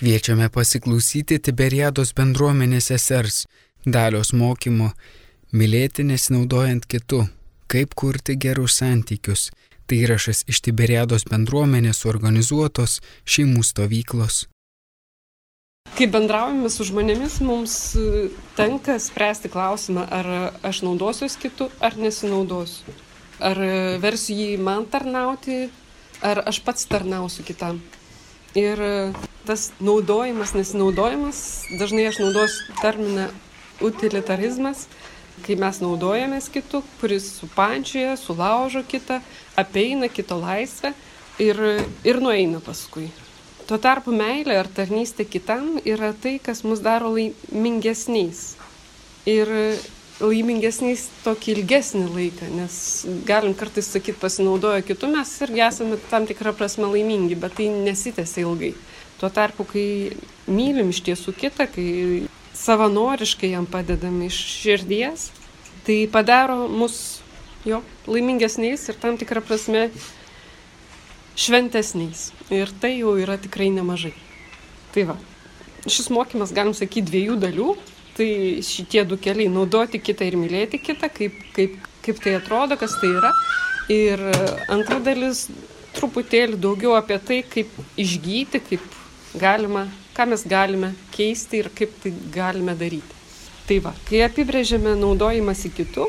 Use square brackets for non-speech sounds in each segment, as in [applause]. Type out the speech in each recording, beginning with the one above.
Kviečiame pasiklausyti Tiberiados bendruomenės sesers dalios mokymo, mylėti nesinaudojant kitų, kaip kurti gerus santykius. Tai įrašas iš Tiberiados bendruomenės organizuotos šeimų stovyklos. Kai bendraujame su žmonėmis, mums e, tenka spręsti klausimą, ar aš naudosiuos kitų, ar nesinaudosiu. Ar e, versiu jį man tarnauti, ar aš pats tarnausiu kitam. Ir e, tas naudojimas, nesinaudojimas, dažnai aš naudosiu terminą utilitarizmas, kai mes naudojamės kitų, kuris supančioja, sulaužo kitą, apeina kito laisvę ir, ir nueina paskui. Tuo tarpu meilė ar tarnystė kitam yra tai, kas mus daro laimingesniais. Ir laimingesniais tokį ilgesnį laiką, nes galim kartais sakyti, pasinaudojo kitų, mes irgi esame tam tikrą prasme laimingi, bet tai nesitęsia ilgai. Tuo tarpu, kai mylim iš tiesų kitą, kai savanoriškai jam padedam iš širdies, tai padaro mus jo laimingesniais ir tam tikrą prasme šventesniais. Ir tai jau yra tikrai nemažai. Tai va, šis mokymas, galim sakyti, dviejų dalių tai šitie du keliai - naudoti kitą ir mylėti kitą, kaip, kaip, kaip tai atrodo, kas tai yra. Ir antra dalis truputėlį daugiau apie tai, kaip išgyti, kaip galima, ką mes galime keisti ir kaip tai galime daryti. Tai va, kai apibrėžiame naudojimąsi kitų,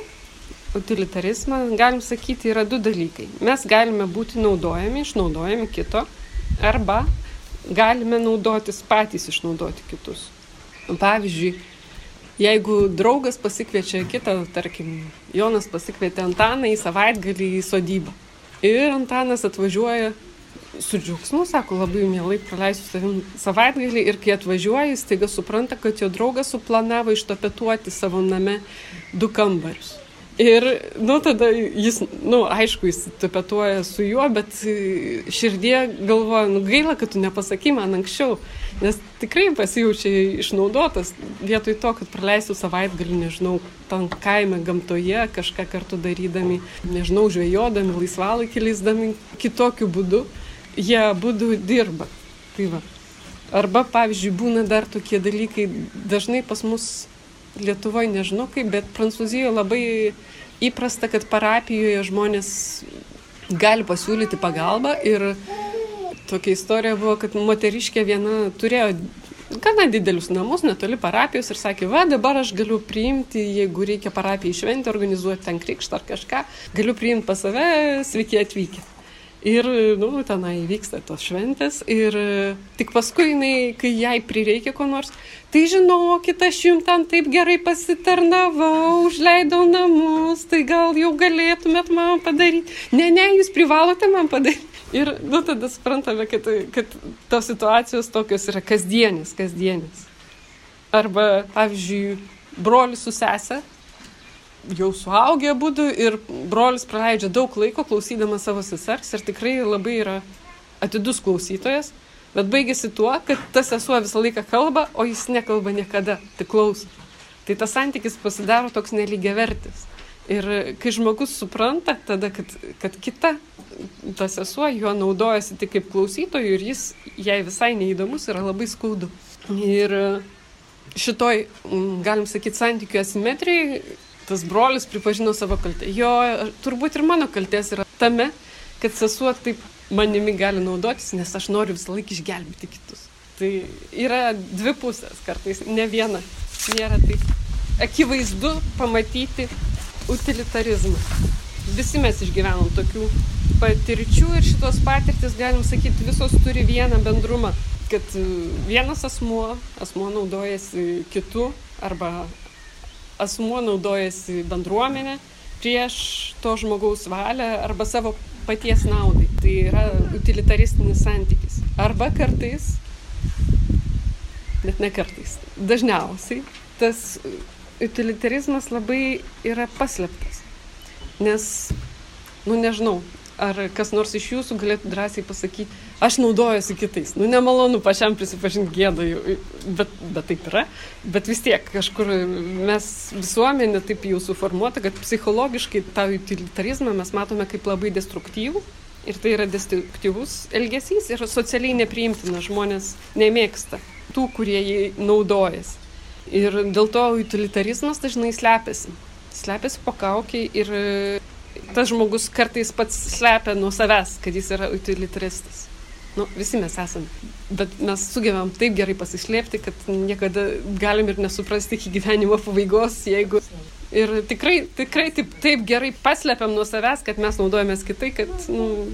utilitarizmą, galim sakyti, yra du dalykai. Mes galime būti naudojami, išnaudojami kito, arba galime naudotis patys išnaudoti kitus. Pavyzdžiui, jeigu draugas pasikviečia kitą, tarkim, Jonas pasikvietė Antaną į savaitgalį į sodybą. Ir Antanas atvažiuoja su džiaugsmu, sako, labai mielai praleisiu savim savaitgalį ir kai atvažiuoja, jis taiga supranta, kad jo draugas suplanavo ištapetuoti savo name du kambarius. Ir, nu, tada jis, nu, aišku, jis tapetuoja su juo, bet širdie galvoja, nu, gaila, kad tu nepasaky man anksčiau. Nes tikrai pasijaučia išnaudotas vietoj to, kad praleistų savaitgalį, nežinau, tam kaime, gamtoje, kažką kartu darydami, nežinau, žvejodami, laisvalaikį leisdami kitokiu būdu, jie būdų dirba. Tai va. Arba, pavyzdžiui, būna dar tokie dalykai, dažnai pas mus Lietuvoje nežinau kaip, bet Prancūzijoje labai įprasta, kad parapijoje žmonės gali pasiūlyti pagalbą ir tokia istorija buvo, kad moteriškė viena turėjo gana didelius namus netoli parapijos ir sakė, va dabar aš galiu priimti, jeigu reikia parapijai šventę organizuoti ten krikštą ar kažką, galiu priimti pas save, sveiki atvykę. Ir, nu, tenai vyksta tos šventės ir tik paskui jinai, kai jai prireikia ko nors, tai žinokit, aš jums ten taip gerai pasitarnavau, užleidau namus, tai gal jau galėtumėt man padaryti. Ne, ne, jūs privalote man padaryti. Ir, nu, tada suprantame, kad, kad tos situacijos tokios yra kasdienės, kasdienės. Arba, pavyzdžiui, brolis su sesė jau suaugę būdų ir brolis praleidžia daug laiko klausydamas savo sesers ir tikrai labai yra atidus klausytojas, bet baigėsi tuo, kad tas sesuo visą laiką kalba, o jis nekalba niekada, tik klauso. Tai tas santykis pasidaro toks nelygiavertis. Ir kai žmogus supranta tada, kad, kad kita, tas sesuo juo naudojasi tik kaip klausytojų ir jis jai visai neįdomus, yra labai skaudu. Ir šitoj, galim sakyti, santykių asimetrijai tas brolis pripažino savo kaltę. Jo, turbūt ir mano kaltės yra tame, kad sesuo taip manimi gali naudotis, nes aš noriu visą laiką išgelbėti kitus. Tai yra dvi pusės kartais, ne viena. Nėra taip akivaizdu pamatyti utilitarizmą. Visi mes išgyvenom tokių patirčių ir šitos patirtis, galim sakyti, visos turi vieną bendrumą, kad vienas asmuo, asmuo naudojasi kitu arba asmuo naudojasi bendruomenė prieš to žmogaus valią arba savo paties naudai. Tai yra utilitaristinis santykis. Arba kartais, net ne kartais, dažniausiai tas utilitarizmas labai yra paslėptas. Nes, nu nežinau, ar kas nors iš jūsų galėtų drąsiai pasakyti, aš naudojuosi kitais. Nu, nemalonu pačiam prisipažinti gėdą, bet, bet taip yra. Bet vis tiek kažkur mes visuomenė taip jau suformuota, kad psichologiškai tą utilitarizmą mes matome kaip labai destruktyvų Ir tai yra destruktyvus elgesys ir socialiai nepriimtina. Žmonės nemėgsta tų, kurie jį naudojasi. Ir dėl to utilitarizmas dažnai slepiasi. Slepiasi po kaukiai ir tas žmogus kartais pats slepia nuo savęs, kad jis yra utilitaristas. Nu, visi mes esame. Bet mes sugebam taip gerai pasislėpti, kad niekada galim ir nesuprasti iki gyvenimo pabaigos, jeigu Ir tikrai, tikrai taip, taip gerai paslepiam nuo savęs, kad mes naudojamės kitai, kad nu,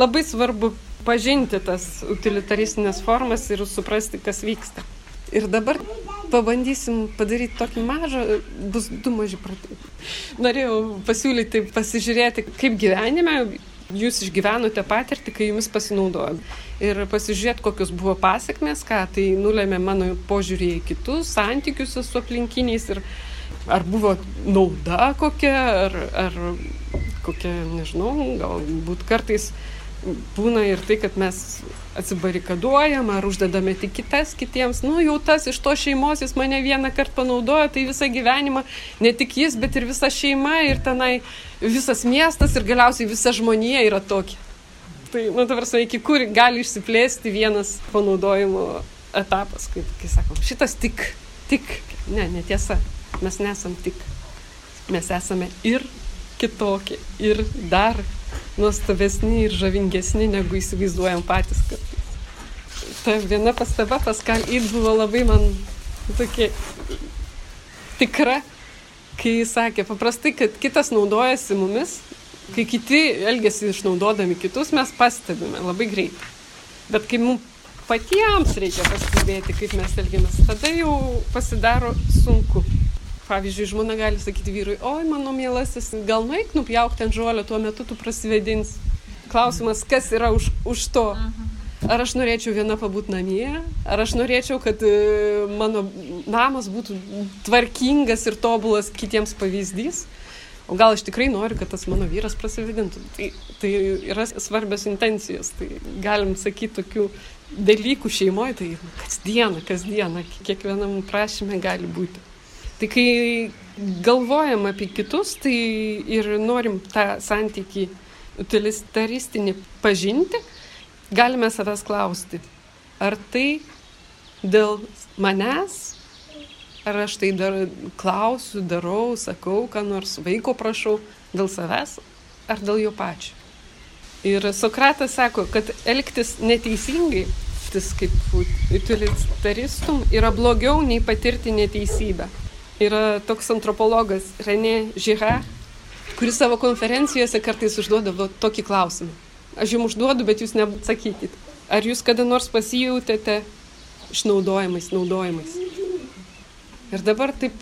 labai svarbu pažinti tas utilitaristinės formas ir suprasti, kas vyksta. Ir dabar pabandysim padaryti tokį mažą, bus du maži pratimai. Norėjau pasiūlyti pasižiūrėti, kaip gyvenime jūs išgyvenote patirtį, kai jumis pasinaudojo. Ir pasižiūrėti, kokios buvo pasiekmes, ką tai nulėmė mano požiūrį į kitus santykius su aplinkiniais. Ir ar buvo nauda kokia, ar, ar kokia, nežinau, galbūt kartais būna ir tai, kad mes atsibarikaduojam ar uždedame tik kitas kitiems. Nu, jau tas iš to šeimos jis mane vieną kartą panaudojo, tai visą gyvenimą, ne tik jis, bet ir visa šeima ir tenai visas miestas ir galiausiai visa žmonija yra tokia. Tai, nu, ta prasme, iki kur gali išsiplėsti vienas panaudojimo etapas, kaip, kai sakom, šitas tik, tik, ne, netiesa. Mes nesam tik. Mes esame ir kitokie, ir dar nuostabesni ir žavingesni, negu įsivaizduojam patys. Ta viena pastaba Paskal Id buvo labai man tokia tikra, kai jis sakė, paprastai, kad kitas naudojasi mumis, kai kiti elgesi išnaudodami kitus, mes pastebime labai greitai. Bet kai mums patiems reikia pastebėti, kaip mes elgiamės, tada jau pasidaro sunku pavyzdžiui žmona gali sakyti vyrui oi mano mielasis gal nueik nupjauk ten žolę tuo metu tu prasivėdinsi klausimas kas yra už už to? Ar aš norėčiau viena pabūt namie? Ar aš norėčiau kad e, mano namas būtų tvarkingas ir tobulas kitiems pavyzdys? O gal aš tikrai noriu kad tas mano vyras prasivėdintų? Tai tai yra svarbios intencijos. Tai galim sakyt tokių dalykų šeimoj tai kasdieną kasdieną kiekvienam prašyme gali būti Tai kai galvojam apie kitus, tai ir norim tą santykį utilitaristinį pažinti, galime savęs klausti, ar tai dėl manęs, ar aš tai dar klausiu, darau, sakau, ką nors vaiko prašau dėl savęs, ar dėl jo pačio. Ir Sokratas sako, kad elgtis neteisingai, kaip utilitaristum, yra blogiau nei patirti neteisybę yra toks antropologas Renė Žira, kuris savo konferencijose kartais užduodavo tokį klausimą. Aš jums užduodu, bet jūs neatsakykit. Ar jūs kada nors pasijūtėte išnaudojimais, naudojimais? Ir dabar taip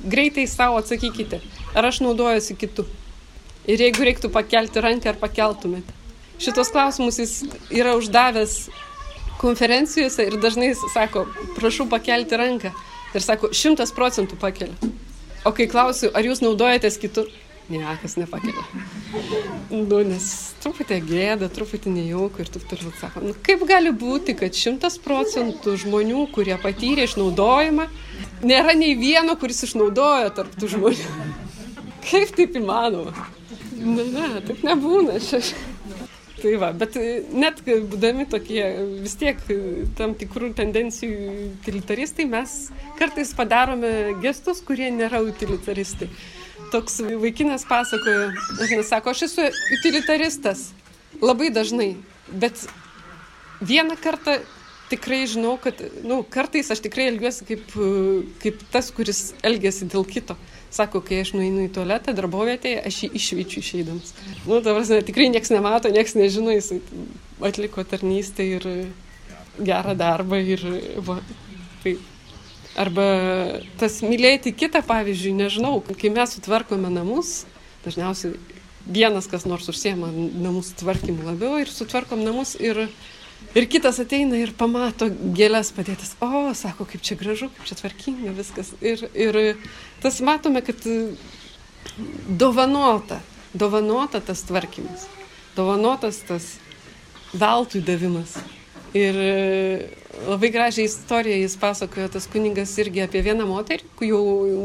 greitai savo atsakykite, ar aš naudojuosi kitu. Ir jeigu reiktų pakelti ranką, ar pakeltumėte. Šitos klausimus jis yra uždavęs konferencijose ir dažnai sako, prašau pakelti ranką. Ir sako, šimtas procentų pakelia. O kai klausiu, ar jūs naudojatės kitur, niekas nepakelia. Nu, nes truputį gėda, truputį nejauku ir taip toliau sako, nu, kaip gali būti, kad šimtas procentų žmonių, kurie patyrė išnaudojimą, nėra nei vieno, kuris išnaudoja tarp tų žmonių. [laughs] Kaip taip įmanoma? Ne, ne, taip nebūna. Aš, Tai va, bet e, net būdami tokie vis tiek e, tam tikrų tendencijų utilitaristai, mes kartais padarome gestus, kurie nėra utilitaristai. Toks vaikinas pasakoja, jis sako, aš esu utilitaristas labai dažnai, bet vieną kartą tikrai žinau, kad, nu, kartais aš tikrai elgiuosi kaip, kaip tas, kuris elgesi dėl kito. Sako, kai aš nueinu į tualetą darbovietėje, aš jį išvyčiu išeidamas. Nu, prasme, tikrai niekas nemato, niekas nežino, jis atliko tarnystę ir gerą darbą ir va, tai. Arba tas mylėti kitą, pavyzdžiui, nežinau, kai mes sutvarkome namus, dažniausiai vienas kas nors užsiema namų tvarkymu labiau ir sutvarkom namus ir Ir kitas ateina ir pamato gėlės padėtas. O, sako, kaip čia gražu, kaip čia tvarkinga viskas. Ir, ir tas matome, kad dovanota, dovanota tas tvarkymas, dovanotas tas veltui davimas. Ir labai gražią istoriją jis pasakojo, tas kuningas irgi apie vieną moterį, jau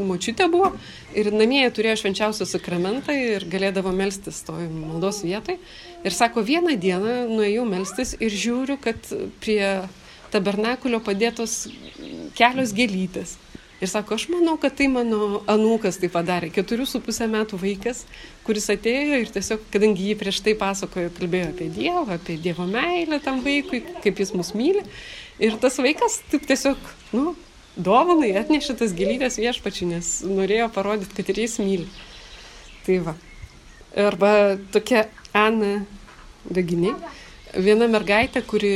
močiutė buvo ir namie turėjo švenčiausią sakramentą ir galėdavo melstis toj maldos vietai. Ir sako, vieną dieną nuėjau melstis ir žiūriu, kad prie tabernakulio padėtos kelios gėlytės. Ir sako, aš manau, kad tai mano anūkas tai padarė, keturių su pusę metų vaikas, kuris atėjo ir tiesiog, kadangi jį prieš tai pasakojo, kalbėjo apie Dievą, apie Dievo meilę tam vaikui, kaip jis mus myli. Ir tas vaikas taip tiesiog, nu, dovanai atnešė tas gėlytės viešpačiui, nes norėjo parodyti, kad ir jis myli. Tai va. Arba tokia Ana Daginė, viena mergaitė, kuri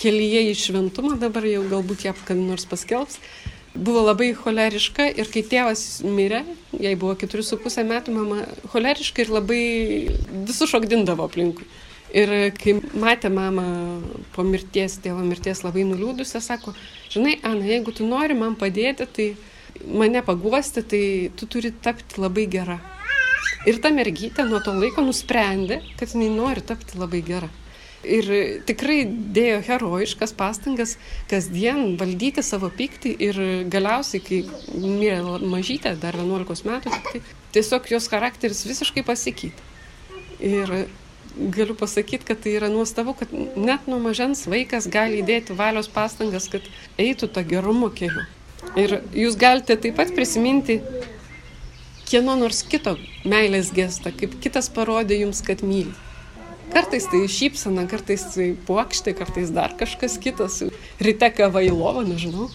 kelyje į šventumą dabar jau galbūt ją kada nors paskelbs, buvo labai choleriška ir kai tėvas mirė, jai buvo 4,5 metų, mama choleriška ir labai visus šokdindavo aplinkui. Ir kai matė mamą po mirties, tėvo mirties labai nuliūdusią, sako, žinai, Ana, jeigu tu nori man padėti, tai mane paguosti, tai tu turi tapti labai gera. Ir ta mergytė nuo to laiko nusprendė, kad jinai nori tapti labai gera ir tikrai dėjo herojiškas pastangas kasdien valdyti savo pyktį ir galiausiai, kai mirė mažytė, dar 11 metų, tai tiesiog jos charakteris visiškai pasikeitė. Ir galiu pasakyti, kad tai yra nuostabu, kad net nuo mažens vaikas gali įdėti valios pastangas, kad eitų tą gerumo keliu. Ir jūs galite taip pat prisiminti kieno nors kito meilės gestą, kaip kitas parodė jums, kad myli. Kartais tai šypsena, kartais tai puokštė, kartais dar kažkas kitas. Ryte kava į lovą, nežinau.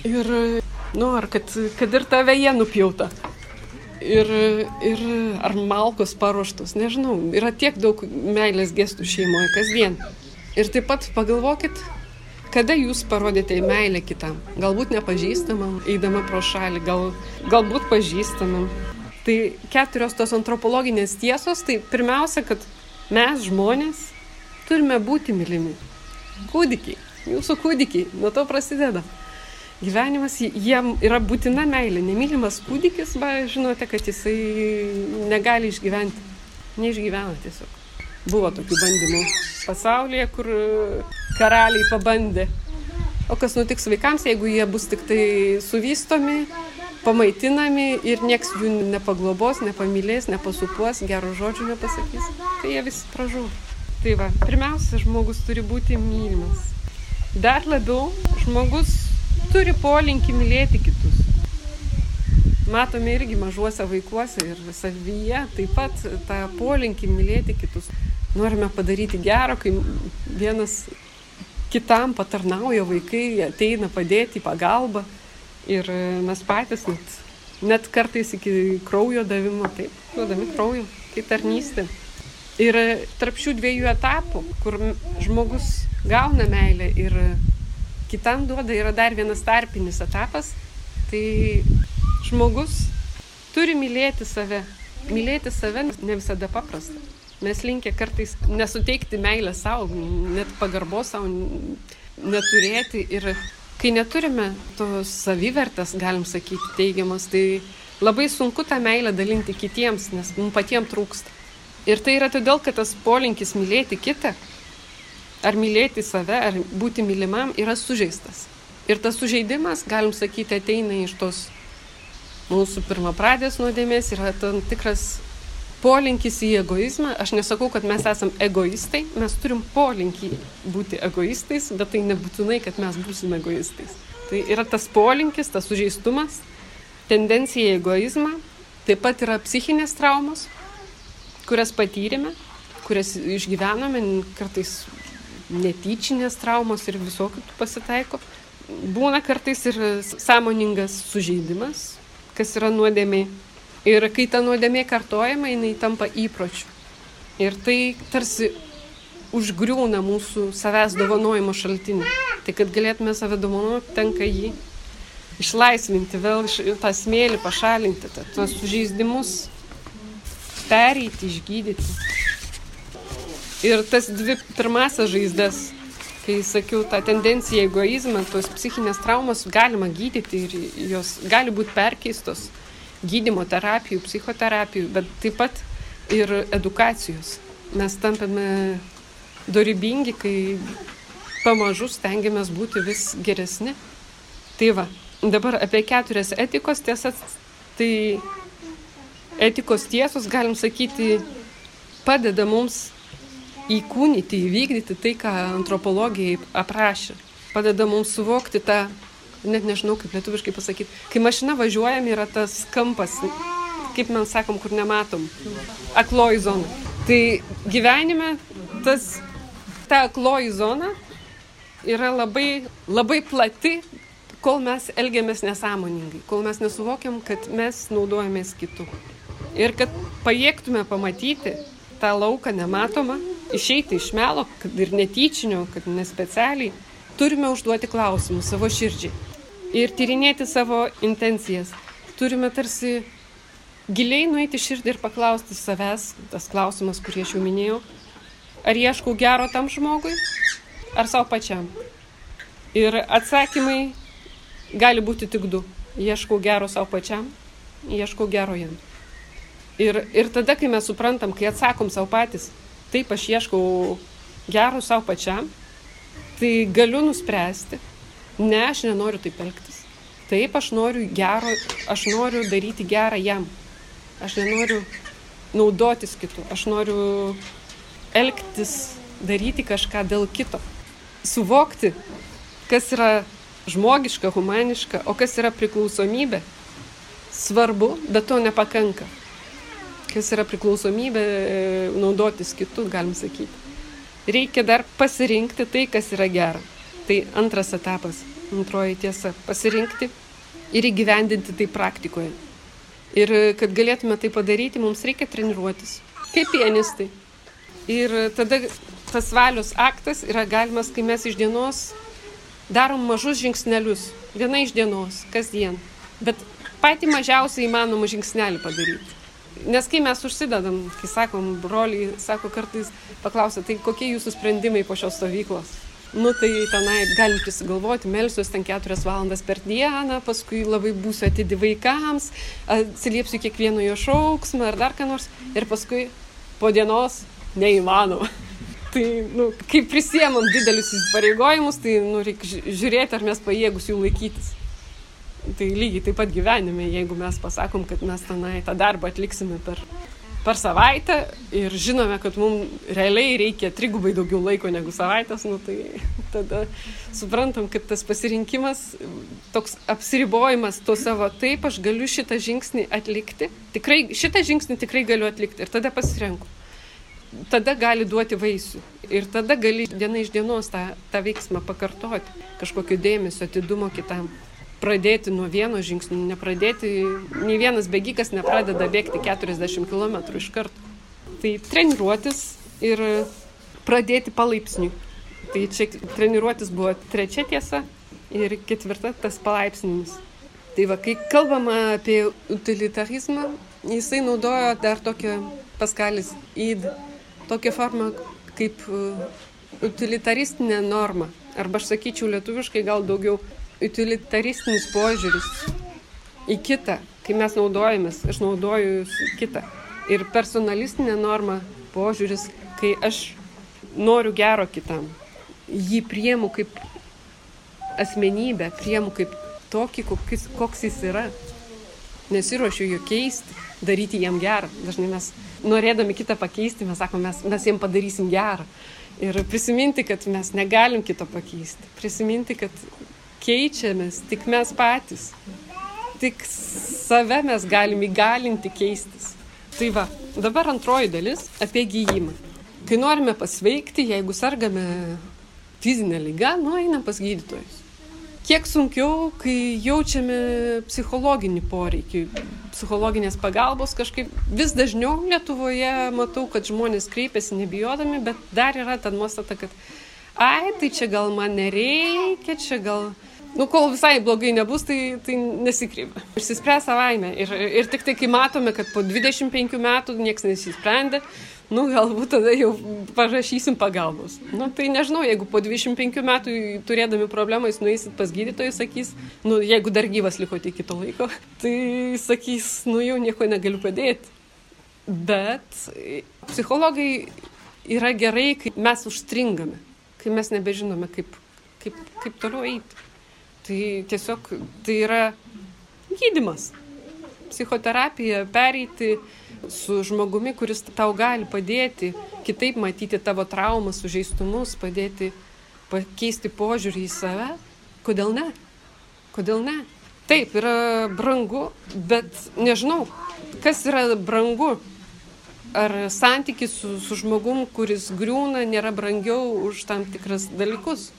Ir, nu, ar kad, kad ir tave jie nupjauta. Ir, ir ar malkos paruoštos, nežinau. Yra tiek daug meilės gestų šeimoje kasdien. Ir taip pat pagalvokit, kada jūs parodėte meilę kitam. Galbūt nepažįstamam, eidama pro šalį, gal, galbūt pažįstamam. Tai keturios tos antropologinės tiesos, tai pirmiausia, kad Mes žmonės turime būti mylimi. Kūdikiai, jūsų kūdikiai, nuo to prasideda. Gyvenimas jiem yra būtina meilė. Nemylimas kūdikis, va, žinote, kad jisai negali išgyventi. Neišgyvena tiesiog. Buvo tokių bandymų pasaulyje, kur karaliai pabandė. O kas nutiks vaikams, jeigu jie bus tik tai suvystomi, pamaitinami ir nieks jų nepaglobos, nepamylės, nepasupuos, gerų žodžių nepasakys, tai jie visi pražūva. Tai va, pirmiausia, žmogus turi būti mylimas. Dar labiau, žmogus turi polinkį mylėti kitus. Matome irgi mažuose vaikuose ir savyje taip pat tą polinkį mylėti kitus. Norime padaryti gero, kai vienas kitam patarnauja vaikai, ateina padėti į pagalbą. Ir e, mes patys net, net kartais iki kraujo davimo, taip, duodami kraujo, tai tarnystė. Ir e, tarp šių dviejų etapų, kur žmogus gauna meilę ir kitam duoda, yra dar vienas tarpinis etapas, tai žmogus turi mylėti save. Mylėti save ne visada paprasta. Mes linkę kartais nesuteikti meilę savo, net pagarbos savo neturėti ir kai neturime tos savivertės, galim sakyti, teigiamas, tai labai sunku tą meilę dalinti kitiems, nes mums patiems trūksta. Ir tai yra todėl, kad tas polinkis mylėti kitą, ar mylėti save, ar būti mylimam, yra sužeistas. Ir tas sužeidimas, galim sakyti, ateina iš tos mūsų pirmapradės nuodėmės, yra tam tikras polinkis į egoizmą. Aš nesakau, kad mes esame egoistai, mes turim polinkį būti egoistais, bet tai nebūtinai, kad mes būsime egoistais. Tai yra tas polinkis, tas sužeistumas, tendencija į egoizmą, taip pat yra psichinės traumos, kurias patyrėme, kurias išgyvenome, kartais netyčinės traumos ir visokių pasitaiko. Būna kartais ir sąmoningas sužeidimas, kas yra nuodėmiai Ir kai ta nuodėmė kartojama, jinai tampa įpročiu. Ir tai tarsi užgriūna mūsų savęs dovanojimo šaltinį. Tai kad galėtume save dovanoti, tenka jį išlaisvinti, vėl tą smėlį pašalinti, tuos sužeidimus pereiti, išgydyti. Ir tas dvi pirmasias žaizdas, kai sakiau, tą tendenciją egoizmą, tos psichinės traumos galima gydyti ir jos gali būti perkeistos gydymo terapijų, psichoterapijų, bet taip pat ir edukacijos. Mes tampame dorybingi, kai pamažu stengiamės būti vis geresni. Tai va, dabar apie keturias etikos tiesas, tai etikos tiesos, galim sakyti, padeda mums įkūnyti, įvykdyti tai, ką antropologijai aprašė. Padeda mums suvokti tą, net nežinau kaip lietuviškai pasakyti, kai mašina važiuojam yra tas kampas, kaip mes sakom, kur nematom, akloji zona. Tai gyvenime tas, ta akloji zona yra labai, labai plati, kol mes elgiamės nesąmoningai, kol mes nesuvokiam, kad mes naudojamės kitų. Ir kad pajėgtume pamatyti tą lauką nematomą, išeiti iš melo, kad ir netyčinio, kad nespecialiai, turime užduoti klausimus savo širdžiai ir tyrinėti savo intencijas. Turime tarsi giliai nueiti širdį ir paklausti savęs, tas klausimas, kurį aš jau minėjau, ar ieškau gero tam žmogui, ar savo pačiam. Ir atsakymai gali būti tik du. Ieškau gero savo pačiam, ieškau gero jam. Ir, ir tada, kai mes suprantam, kai atsakom savo patys, taip aš ieškau gero savo pačiam, tai galiu nuspręsti, ne, aš nenoriu taip elgtis. Taip, aš noriu gero, aš noriu daryti gerą jam. Aš nenoriu naudotis kitu, aš noriu elgtis, daryti kažką dėl kito. Suvokti, kas yra žmogiška, humaniška, o kas yra priklausomybė. Svarbu, bet to nepakanka kas yra priklausomybė e, naudotis kitų, galim sakyti. Reikia dar pasirinkti tai, kas yra gera. Tai antras etapas, antroji tiesa - pasirinkti ir įgyvendinti tai praktikoje. Ir kad galėtume tai padaryti, mums reikia treniruotis, kaip pianistai. Ir tada tas valios aktas yra galimas, kai mes iš dienos darom mažus žingsnelius, viena iš dienos, kasdien. Bet patį mažiausią įmanomą žingsnelį padaryti. Nes kai mes užsidedam, kai sakom, broliai, sako kartais, paklausia, tai kokie jūsų sprendimai po šios stovyklos? Nu tai tenai galim prisigalvoti, melsiuos ten keturias valandas per dieną, paskui labai būsiu atidi vaikams, atsiliepsiu kiekvieno jo šauksmą ar dar ką nors. Ir paskui po dienos neįmanoma. [laughs] Tai, nu, kai prisiemam didelius įsipareigojimus, tai nu, reikia žiūrėti, ar mes pajėgus jų laikytis. Tai lygiai taip pat gyvenime, jeigu mes pasakom, kad mes tenai tą darbą atliksime per, per savaitę ir žinome, kad mums realiai reikia trigubai daugiau laiko negu savaitės, nu, tai tada suprantam, kad tas pasirinkimas, toks apsiribojimas to savo, taip, aš galiu šitą žingsnį atlikti, tikrai, šitą žingsnį tikrai galiu atlikti ir tada pasirenku. Tada gali duoti vaisių ir tada gali diena iš dienos tą, tą veiksmą pakartoti, kažkokio dėmesio, atidumo kitam pradėti nuo vieno žingsnio, nepradėti, nei vienas bėgikas nepradeda bėgti 40 km iš karto. Tai treniruotis ir pradėti palaipsniui. Tai čia treniruotis buvo trečia tiesa ir ketvirta tas palaipsninis. Tai va, kai kalbama apie utilitarizmą, jisai naudojo dar tokią paskalis įd, tokią formą kaip uh, utilitaristinė norma. Arba aš sakyčiau lietuviškai gal daugiau utilitaristinis požiūris į kitą, kai mes naudojamės, aš naudoju kitą. Ir personalistinė norma požiūris, kai aš noriu gero kitam, jį priemu kaip asmenybę, priemu kaip tokį, koks, koks jis yra. Nesiuošiu jo keisti, daryti jam gerą. Dažnai mes, norėdami kitą pakeisti, mes sakome, mes, mes jam padarysim gerą. Ir prisiminti, kad mes negalim kito pakeisti. Prisiminti, kad keičiamės tik mes patys. Tik save mes galim įgalinti keistis. Tai va, dabar antroji dalis apie gyjimą. Kai norime pasveikti, jeigu sargame fizinę lygą, nueinam pas gydytojus. Kiek sunkiau, kai jaučiame psichologinį poreikį, psichologinės pagalbos kažkaip vis dažniau Lietuvoje matau, kad žmonės kreipiasi nebijodami, bet dar yra ta nuostata, kad ai, tai čia gal man nereikia, čia gal nu, kol visai blogai nebus, tai, tai nesikreipia. Išsispręs savaime. Ir, ir tik tai, kai matome, kad po 25 metų niekas nesisprendė, nu, galbūt tada jau parašysim pagalbos. Nu, tai nežinau, jeigu po 25 metų turėdami problemą jūs nueisit pas gydytojų, sakys, nu, jeigu dar gyvas likote iki to laiko, [laughs] tai sakys, nu, jau nieko negaliu padėti. Bet psichologai yra gerai, kai mes užstringame, kai mes nebežinome, kaip kaip, kaip toliau eiti. Tai tiesiog tai yra gydimas. Psichoterapija, pereiti su žmogumi, kuris tau gali padėti kitaip matyti tavo traumas, sužeistumus, padėti pakeisti požiūrį į save. Kodėl ne? Kodėl ne? Taip, yra brangu, bet nežinau, kas yra brangu. Ar santykis su, su žmogum, kuris griūna, nėra brangiau už tam tikras dalykus.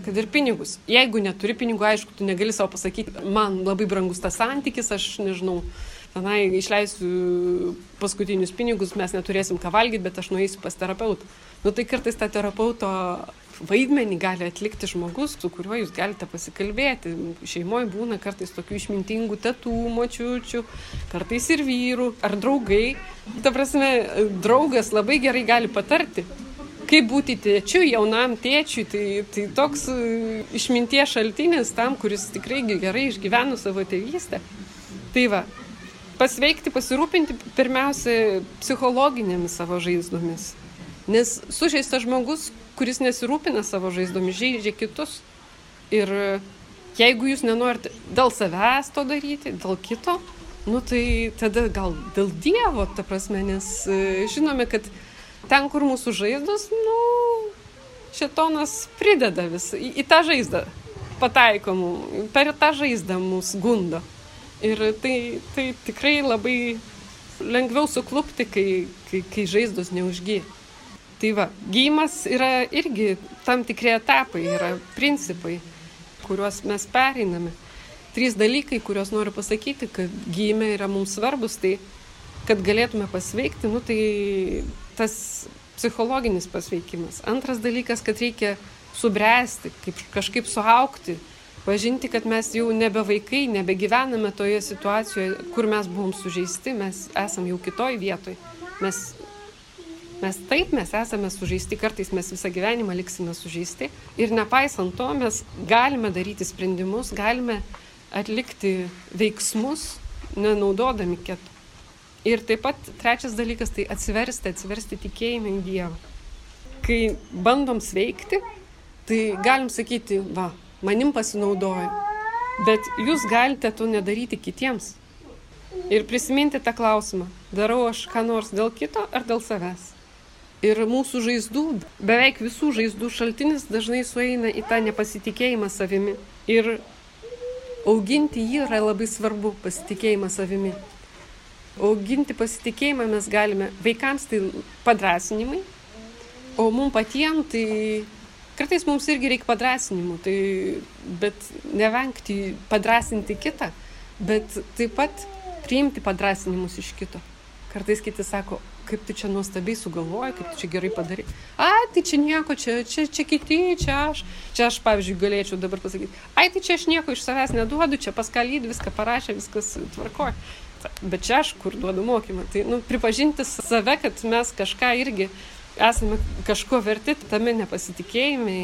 Kad ir pinigus. Jeigu neturi pinigų, aišku, tu negali savo pasakyti, man labai brangus tas santykis, aš nežinau, tenai išleisiu paskutinius pinigus, mes neturėsim ką valgyti, bet aš nueisiu pas terapeutą. Nu tai kartais tą terapeuto vaidmenį gali atlikti žmogus, su kuriuo jūs galite pasikalbėti. Šeimoje būna kartais tokių išmintingų tėtų, močiučių, kartais ir vyrų ar draugai. Ta prasme, draugas labai gerai gali patarti, kaip būti tėčiu, jaunam tėčiui, tai, tai toks išminties šaltinis tam, kuris tikrai gerai išgyveno savo tėvystę. Tai va, pasveikti, pasirūpinti pirmiausia psichologinėmis savo žaizdomis. Nes sužeistas žmogus, kuris nesirūpina savo žaizdomis, žaidžia kitus. Ir jeigu jūs nenorite dėl savęs to daryti, dėl kito, nu tai tada gal dėl Dievo, ta prasme, nes e, žinome, kad ten, kur mūsų žaizdos, nu, šetonas prideda vis į, į tą žaizdą pataikomų, per tą žaizdą mus gundo. Ir tai, tai tikrai labai lengviau suklupti, kai, kai, kai žaizdos neužgyja. Tai va, gyjimas yra irgi tam tikri etapai, yra principai, kuriuos mes pereiname. Trys dalykai, kuriuos noriu pasakyti, kad gyjime yra mums svarbus, tai kad galėtume pasveikti, nu tai tas psichologinis pasveikimas. Antras dalykas, kad reikia subręsti, kaip, kažkaip suaukti, pažinti, kad mes jau nebe vaikai, nebegyvename toje situacijoje, kur mes buvom sužeisti, mes esam jau kitoj vietoj. Mes, mes taip, mes esame sužeisti, kartais mes visą gyvenimą liksime sužeisti ir nepaisant to mes galime daryti sprendimus, galime atlikti veiksmus, nenaudodami kito. Ir taip pat trečias dalykas tai atsiversti, atsiversti tikėjimą į Dievą. Kai bandom sveikti, tai galim sakyti, va, manim pasinaudojo. Bet jūs galite to nedaryti kitiems. Ir prisiminti tą klausimą, darau aš ką nors dėl kito ar dėl savęs. Ir mūsų žaizdų, beveik visų žaizdų šaltinis dažnai sueina į tą nepasitikėjimą savimi. Ir auginti jį yra labai svarbu, pasitikėjimą savimi. Auginti pasitikėjimą mes galime vaikams tai padrasinimai, o mums patiems tai Kartais mums irgi reikia padrasinimų, tai, bet nevengti padrasinti kitą, bet taip pat priimti padrasinimus iš kito. Kartais kiti sako, kaip tu čia nuostabiai sugalvoji, kaip tu čia gerai padarai. A, tai čia nieko, čia, čia, čia kiti, čia aš. Čia aš, pavyzdžiui, galėčiau dabar pasakyti, ai, tai čia aš nieko iš savęs neduodu, čia paskalyd viską parašė, viskas tvarkoja. Bet čia aš kur duodu mokymą. Tai, nu, pripažinti save, kad mes kažką irgi esame kažko verti tame nepasitikėjime,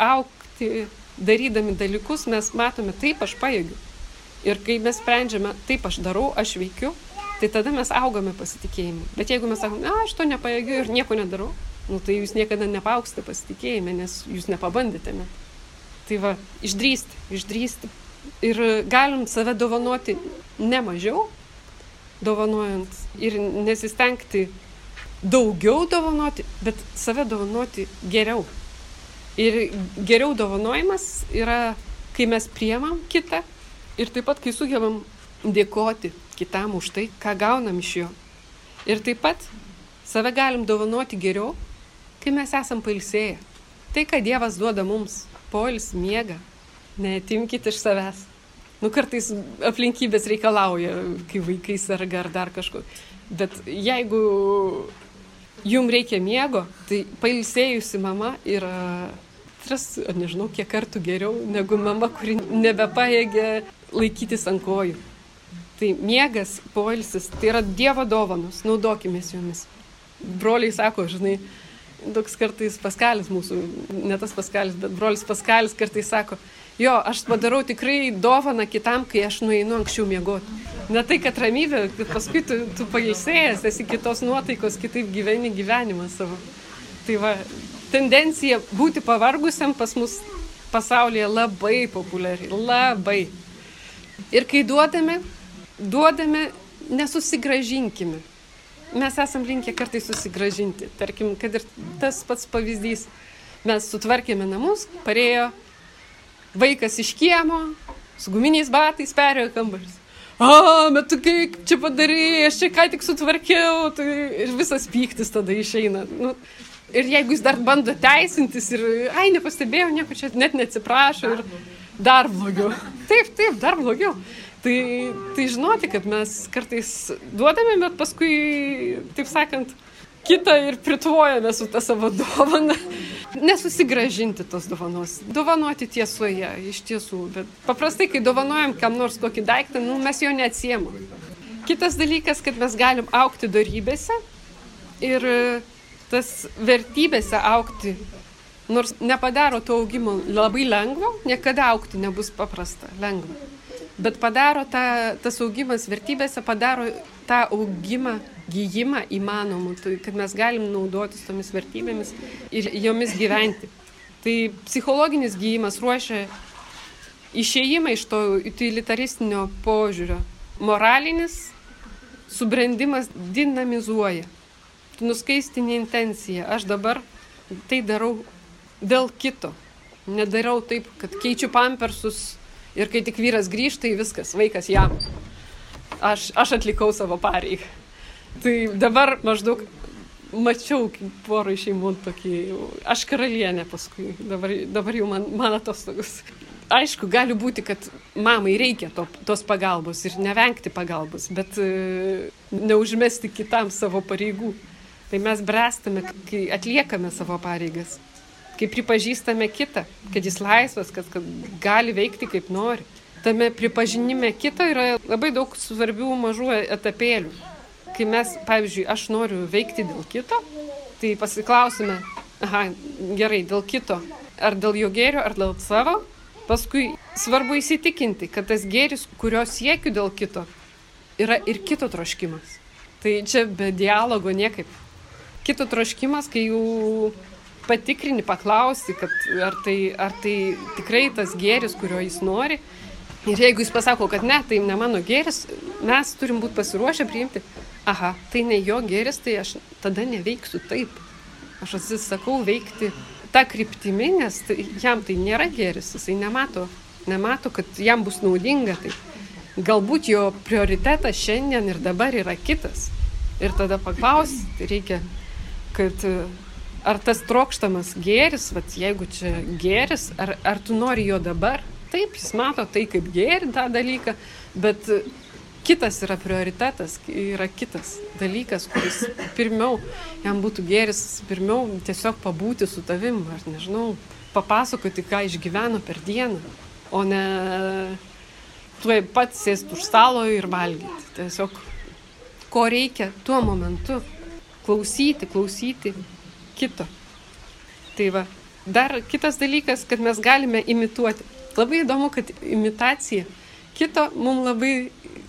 aukti, darydami dalykus, mes matome, taip aš pajėgiu. Ir kai mes sprendžiame, taip aš darau, aš veikiu, tai tada mes augame pasitikėjimu. Bet jeigu mes sakome, na, aš to nepajėgiu ir nieko nedarau, nu, tai jūs niekada nepauksite pasitikėjime, nes jūs nepabandėte. Ne? Tai va, išdrysti, išdrysti. Ir galim save dovanoti ne mažiau, dovanojant ir nesistengti daugiau dovanoti, bet save dovanoti geriau. Ir geriau dovanojimas yra, kai mes priemam kitą ir taip pat, kai sugebam dėkoti kitam už tai, ką gaunam iš jo. Ir taip pat save galim dovanoti geriau, kai mes esam pailsėję. Tai, ką Dievas duoda mums - polis, miega, netimkite iš savęs. Nu, kartais aplinkybės reikalauja, kai vaikai serga ar dar kažko. Bet jeigu jum reikia miego, tai pailsėjusi mama yra tris, nežinau, kiek kartų geriau negu mama, kuri nebepaėgė laikytis ant kojų. Tai miegas, poilsis, tai yra Dievo dovanos, naudokime jomis. Broliai sako, žinai, toks kartais paskalis mūsų, ne tas paskalis, bet brolis paskalis kartais sako, jo, aš padarau tikrai dovaną kitam, kai aš nueinu anksčiau miegoti. Ne tai, kad ramybė, bet paskui tu, tu pailsėjęs, esi kitos nuotaikos, kitaip gyveni gyvenimą savo. Tai va, tendencija būti pavargusiam pas mus pasaulyje labai populiari, labai. Ir kai duodame, duodame, nesusigražinkime. Mes esam linkę kartais susigražinti. Tarkim, kad ir tas pats pavyzdys. Mes sutvarkėme namus, parėjo vaikas iš kiemo, su guminiais batais perėjo kambaris. A, bet tu kaip čia padarai, aš čia ką tik sutvarkiau, tai ir visas pyktis tada išeina. Nu, ir jeigu jis dar bando teisintis ir, ai, nepastebėjau, nieko čia net neatsiprašo ir dar blogiau. Taip, taip, dar blogiau. Tai, tai žinoti, kad mes kartais duodame, bet paskui, taip sakant, kitą ir pritvojame su tą savo dovaną. Nesusigražinti tos dovanos. Dovanoti tiesoje, iš tiesų. Bet paprastai, kai dovanojam kam nors kokį daiktą, nu, mes jo neatsiemam. Kitas dalykas, kad mes galim aukti darybėse ir tas vertybėse aukti, nors nepadaro to augimo labai lengvo, niekada aukti nebus paprasta, lengva. Bet padaro tą, tas augimas vertybėse, padaro tą augimą gyjimą įmanomų, tai kad mes galim naudotis tomis vertybėmis ir jomis gyventi. Tai psichologinis gyjimas ruošia išėjimą iš to utilitaristinio požiūrio. Moralinis subrendimas dinamizuoja. Tu nuskaistinė intencija. Aš dabar tai darau dėl kito. Nedarau taip, kad keičiu pampersus ir kai tik vyras grįžta, tai viskas, vaikas jam. Aš, aš atlikau savo pareigą. Tai dabar maždaug mačiau porą šeimų tokį, aš karalienė paskui, dabar, dabar jau man, man atostogus. Aišku, gali būti, kad mamai reikia to, tos pagalbos ir nevengti pagalbos, bet e, neužmesti kitam savo pareigų. Tai mes bręstame, kai atliekame savo pareigas, kai pripažįstame kitą, kad jis laisvas, kad, kad gali veikti kaip nori. Tame pripažinime kito yra labai daug svarbių mažų etapėlių kai mes, pavyzdžiui, aš noriu veikti dėl kito, tai pasiklausime, aha, gerai, dėl kito, ar dėl jo gėrio, ar dėl savo, paskui svarbu įsitikinti, kad tas gėris, kurio siekiu dėl kito, yra ir kito troškimas. Tai čia be dialogo niekaip. Kito troškimas, kai jau patikrini, paklausi, kad ar tai, ar tai tikrai tas gėris, kurio jis nori. Ir jeigu jis pasako, kad ne, tai ne mano gėris, mes turim būti pasiruošę priimti, aha, tai ne jo geris, tai aš tada neveiksiu taip. Aš atsisakau veikti tą kryptimį, nes tai, jam tai nėra geris, jisai nemato, nemato, kad jam bus naudinga. Tai galbūt jo prioritetas šiandien ir dabar yra kitas. Ir tada paklausti reikia, kad ar tas trokštamas gėris, vat, jeigu čia gėris, ar, ar tu nori jo dabar? Taip, jis mato tai kaip gėri tą dalyką, bet kitas yra prioritetas, yra kitas dalykas, kuris pirmiau, jam būtų geris, pirmiau tiesiog pabūti su tavim, ar nežinau, papasakoti, ką išgyveno per dieną, o ne tuoj pat sėsti už stalo ir valgyti. Tiesiog, ko reikia tuo momentu, klausyti, klausyti kito. Tai va, dar kitas dalykas, kad mes galime imituoti. Labai įdomu, kad imitacija kito mums labai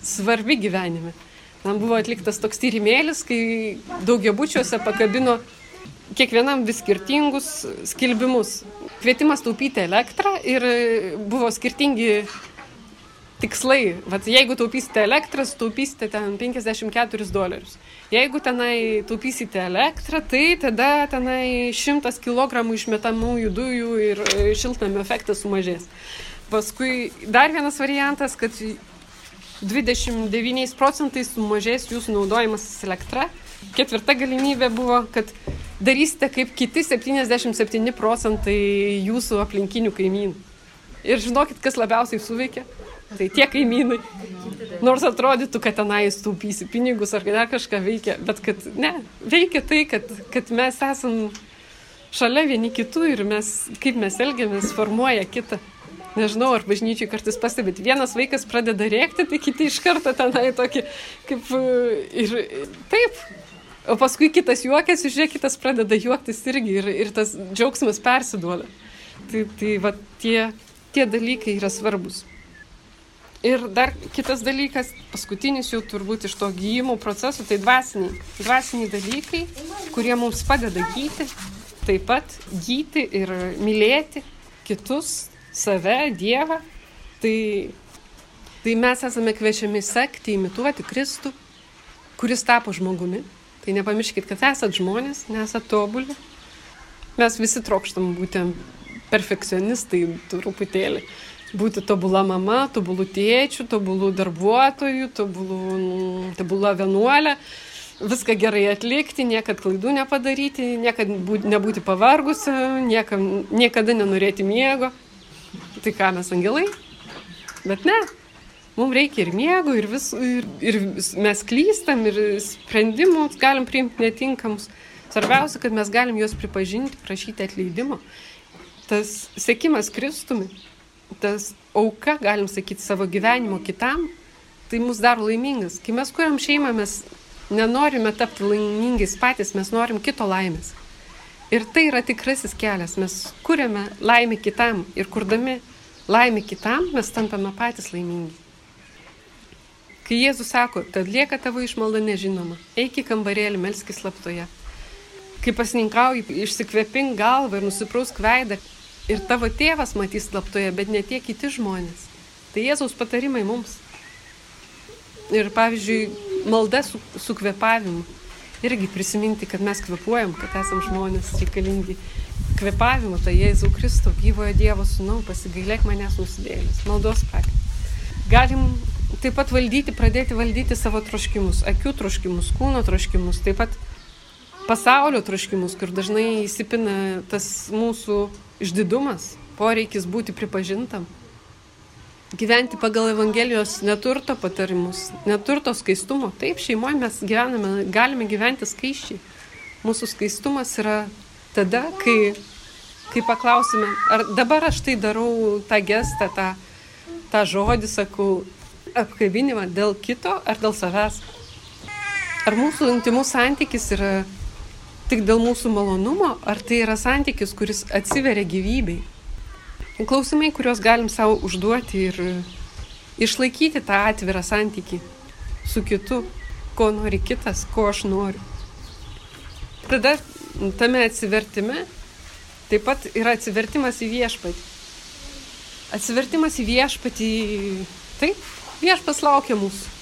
svarbi gyvenime. Man buvo atliktas toks tyrimėlis, kai daugiabučiuose pakabino kiekvienam vis skirtingus skelbimus. Kvietimas taupyti elektrą ir buvo skirtingi tikslai. Vat jeigu taupysite elektrą, taupysite ten 54 dolerius. Jeigu tenai taupysite elektrą, tai tada tenai 100 kg išmetamųjų dujų ir šiltnamio efektas sumažės. Paskui dar vienas variantas, kad 29 procentais sumažės jūsų naudojimas elektra. Ketvirta galimybė buvo, kad darysite kaip kiti 77 procentai jūsų aplinkinių kaimynų. Ir žinokit, kas labiausiai suveikia? Tai tie kaimynai. Nors atrodytų, kad tenais taupysi pinigus ar dar kažką veikia, bet kad ne, veikia tai, kad, kad mes esam šalia vieni kitų ir mes, kaip mes elgiamės, formuoja kitą nežinau, ar bažnyčiai kartais pastebėt, vienas vaikas pradeda rėkti, tai kiti iš karto tenai tokį, kaip ir taip. O paskui kitas juokiasi, žiūrėk, kitas pradeda juoktis irgi ir, ir tas džiaugsmas persiduoda. Tai, tai va, tie, tie dalykai yra svarbus. Ir dar kitas dalykas, paskutinis jau turbūt iš to gyjimo proceso, tai dvasiniai, dvasiniai dalykai, kurie mums padeda gyti, taip pat gyti ir mylėti kitus, save, Dievą. Tai, tai mes esame kviečiami sekti, imituoti Kristų, kuris tapo žmogumi. Tai nepamirškit, kad esat žmonės, nesat tobuli. Mes visi trokštam būti perfekcionistai truputėlį. Būti tobula mama, tobulų tėčių, tobulų darbuotojų, tobulų, tobula vienuolė viską gerai atlikti, niekad klaidų nepadaryti, niekad būt, nebūti pavargusi, niekam, niekada nenorėti miego. Tai ką mes angelai? Bet ne. Mums reikia ir miego, ir, vis, ir, ir mes klystam, ir sprendimus galim priimti netinkamus. Svarbiausia, kad mes galim juos pripažinti, prašyti atleidimo. Tas sėkimas Kristumi, tas auka, galim sakyti, savo gyvenimo kitam, tai mus daro laimingas. Kai mes kuriam šeimą, mes nenorime tapti laimingais patys, mes norim kito laimės. Ir tai yra tikrasis kelias. Mes kuriame laimę kitam ir kurdami laimę kitam, mes tampame patys laimingi. Kai Jėzus sako, kad lieka tavo išmalda nežinoma, eik į kambarėlį, melskis slaptoje. Kai pasininkauji, išsikvėpink galvą ir nusiprausk veidą ir tavo tėvas matys slaptoje, bet ne tie kiti žmonės. Tai Jėzaus patarimai mums. Ir pavyzdžiui, malda su, su kvepavimu. Irgi prisiminti, kad mes kvepuojam, kad esam žmonės reikalingi. Kvepavimo, tai Jėzau Kristo, gyvojo Dievo sūnau, pasigailėk manęs nusidėlis. Maldos praktika. Galim taip pat valdyti, pradėti valdyti savo troškimus, akių troškimus, kūno troškimus, taip pat pasaulio troškimus, kur dažnai įsipina tas mūsų išdidumas, poreikis būti pripažintam gyventi pagal Evangelijos neturto patarimus, neturto skaistumo. Taip, šeimoje mes gyvename, galime gyventi skaiščiai. Mūsų skaistumas yra tada, kai, kai paklausime, ar dabar aš tai darau tą gestą, tą, tą žodį, sakau, apkabinimą dėl kito ar dėl savęs. Ar mūsų intimus santykis yra tik dėl mūsų malonumo, ar tai yra santykis, kuris atsiveria gyvybei. Klausimai, kuriuos galim savo užduoti ir išlaikyti tą atvirą santyki su kitu, ko nori kitas, ko aš noriu. Tada tame atsivertime taip pat yra atsivertimas į viešpatį. Atsivertimas į viešpatį, taip, viešpas laukia mūsų.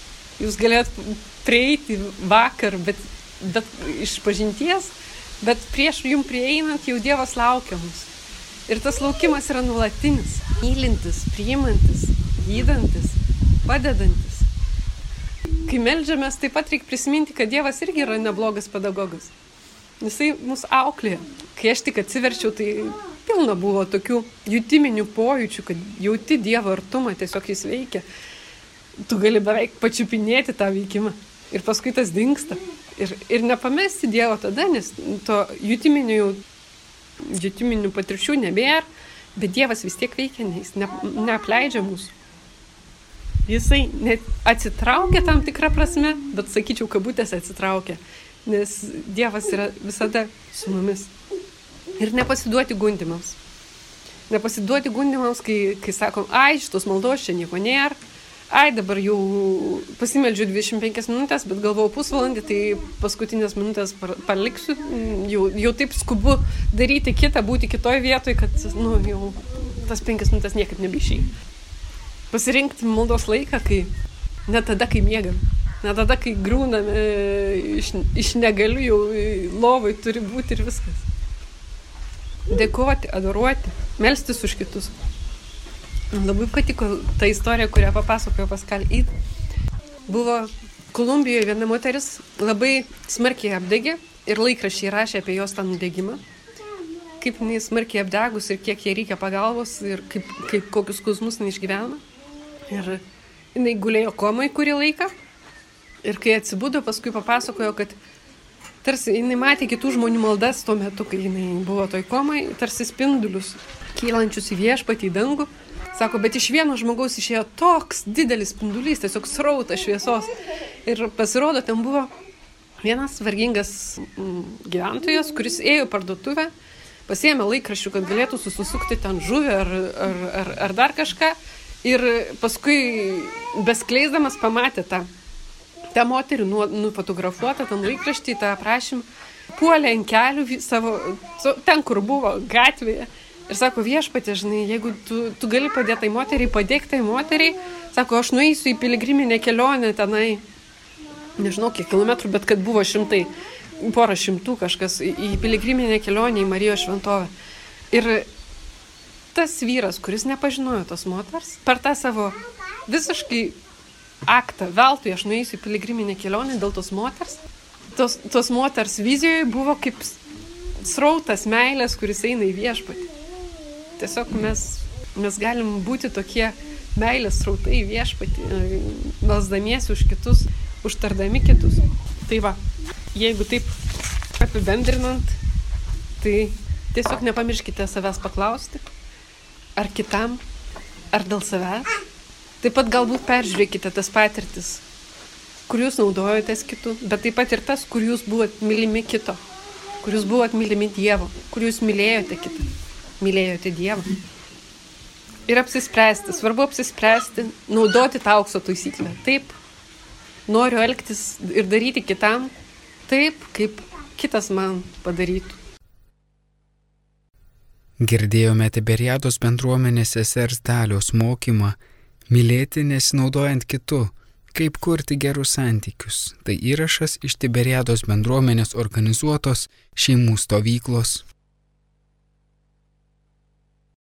Jūs galėt prieiti vakar, bet, bet iš pažinties, bet prieš jum prieinant jau Dievas laukia mūsų. Ir tas laukimas yra nuolatinis, mylintis, priimantis, gydantis, padedantis. Kai melžiamės, taip pat reikia prisiminti, kad Dievas irgi yra neblogas pedagogas. Jisai mus auklė. Kai aš tik atsiverčiau, tai pilna buvo tokių jutiminių pojūčių, kad jauti Dievo artumą, tiesiog jis veikia. Tu gali beveik pačiupinėti tą veikimą. Ir paskui tas dinksta. Ir, ir nepamesti Dievo tada, nes to jutiminių jutiminių patirčių nebėra, bet Dievas vis tiek veikia, nes ne, neapleidžia mūsų. Jisai net atsitraukia tam tikrą prasme, bet sakyčiau, kabutės atsitraukia, nes Dievas yra visada su mumis. Ir nepasiduoti gundimams. Nepasiduoti gundimams, kai, kai sakom, ai, šitos maldos čia nieko nėra, ai dabar jau pasimeldžiu 25 minutės, bet galvojau pusvalandį, tai paskutinės minutės paliksiu, jau, jau taip skubu daryti kitą, būti kitoje vietoje, kad nu, jau tas 5 minutės niekaip nebeišiai. Pasirinkti maldos laiką, kai ne tada, kai miegam, ne tada, kai grūname iš, iš negaliu, jau lovai turi būti ir viskas. Dėkoti, adoruoti, melstis už kitus. Labai patiko ta istorija, kurią papasakojo Paskal Id. Buvo Kolumbijoje viena moteris labai smarkiai apdegė ir laikrašiai rašė apie jos tą nudegimą. Kaip jinai smarkiai apdegus ir kiek jai reikia pagalbos ir kaip, kaip kokius skausmus jinai išgyvena. Ir jinai gulėjo komai kurį laiką. Ir kai atsibudo, paskui papasakojo, kad tarsi jinai matė kitų žmonių maldas tuo metu, kai jinai buvo toj komai, tarsi spindulius kylančius į viešpatį į dangų. Sako, bet iš vieno žmogaus išėjo toks didelis spindulys, tiesiog srautas šviesos. Ir pasirodo, ten buvo vienas vargingas mm, gyventojas, kuris ėjo parduotuvę, pasiėmė laikraščių, kad galėtų susisukti ten žuvį ar, ar, ar, ar dar kažką. Ir paskui beskleisdamas pamatė tą, tą moterį nu, nufotografuotą, tam laikraštį, tą aprašymą. puolė ant kelių savo, ten kur buvo, gatvėje. Ir sako, viešpatė, žinai, jeigu tu, tu gali padėti tai moteriai, padėk tai moteriai, sako, aš nueisiu į piligriminę kelionę tenai, nežinau kiek kilometrų, bet kad buvo šimtai, porą šimtų kažkas, į piligriminę kelionę į Marijos šventovę. Ir tas vyras, kuris nepažinojo tos moters, per tą savo visiškai aktą, veltui aš nueisiu į piligriminę kelionę dėl tos moters, tos, tos moters vizijoje buvo kaip srautas meilės, kuris eina į viešpatį. Tiesiog mes, mes galim būti tokie meilės srautai į viešpatį, valsdamiesi už kitus, užtardami kitus. Tai va, jeigu taip apibendrinant, tai tiesiog nepamirškite savęs paklausti, ar kitam, ar dėl savęs. Taip pat galbūt peržiūrėkite tas patirtis, kur jūs naudojotės kitų, bet taip pat ir tas, kur jūs buvot mylimi kito, kur jūs buvot mylimi Dievo, kur jūs mylėjote kitą, mylėjote Dievą. Ir apsispręsti, svarbu apsispręsti, naudoti tą aukso taisyklę. Taip, noriu elgtis ir daryti kitam taip, kaip kitas man padarytų. Girdėjome Tiberiados bendruomenės sesers dalios mokymą mylėti nesinaudojant kitų, kaip kurti gerus santykius. Tai įrašas iš Tiberiados bendruomenės organizuotos šeimų stovyklos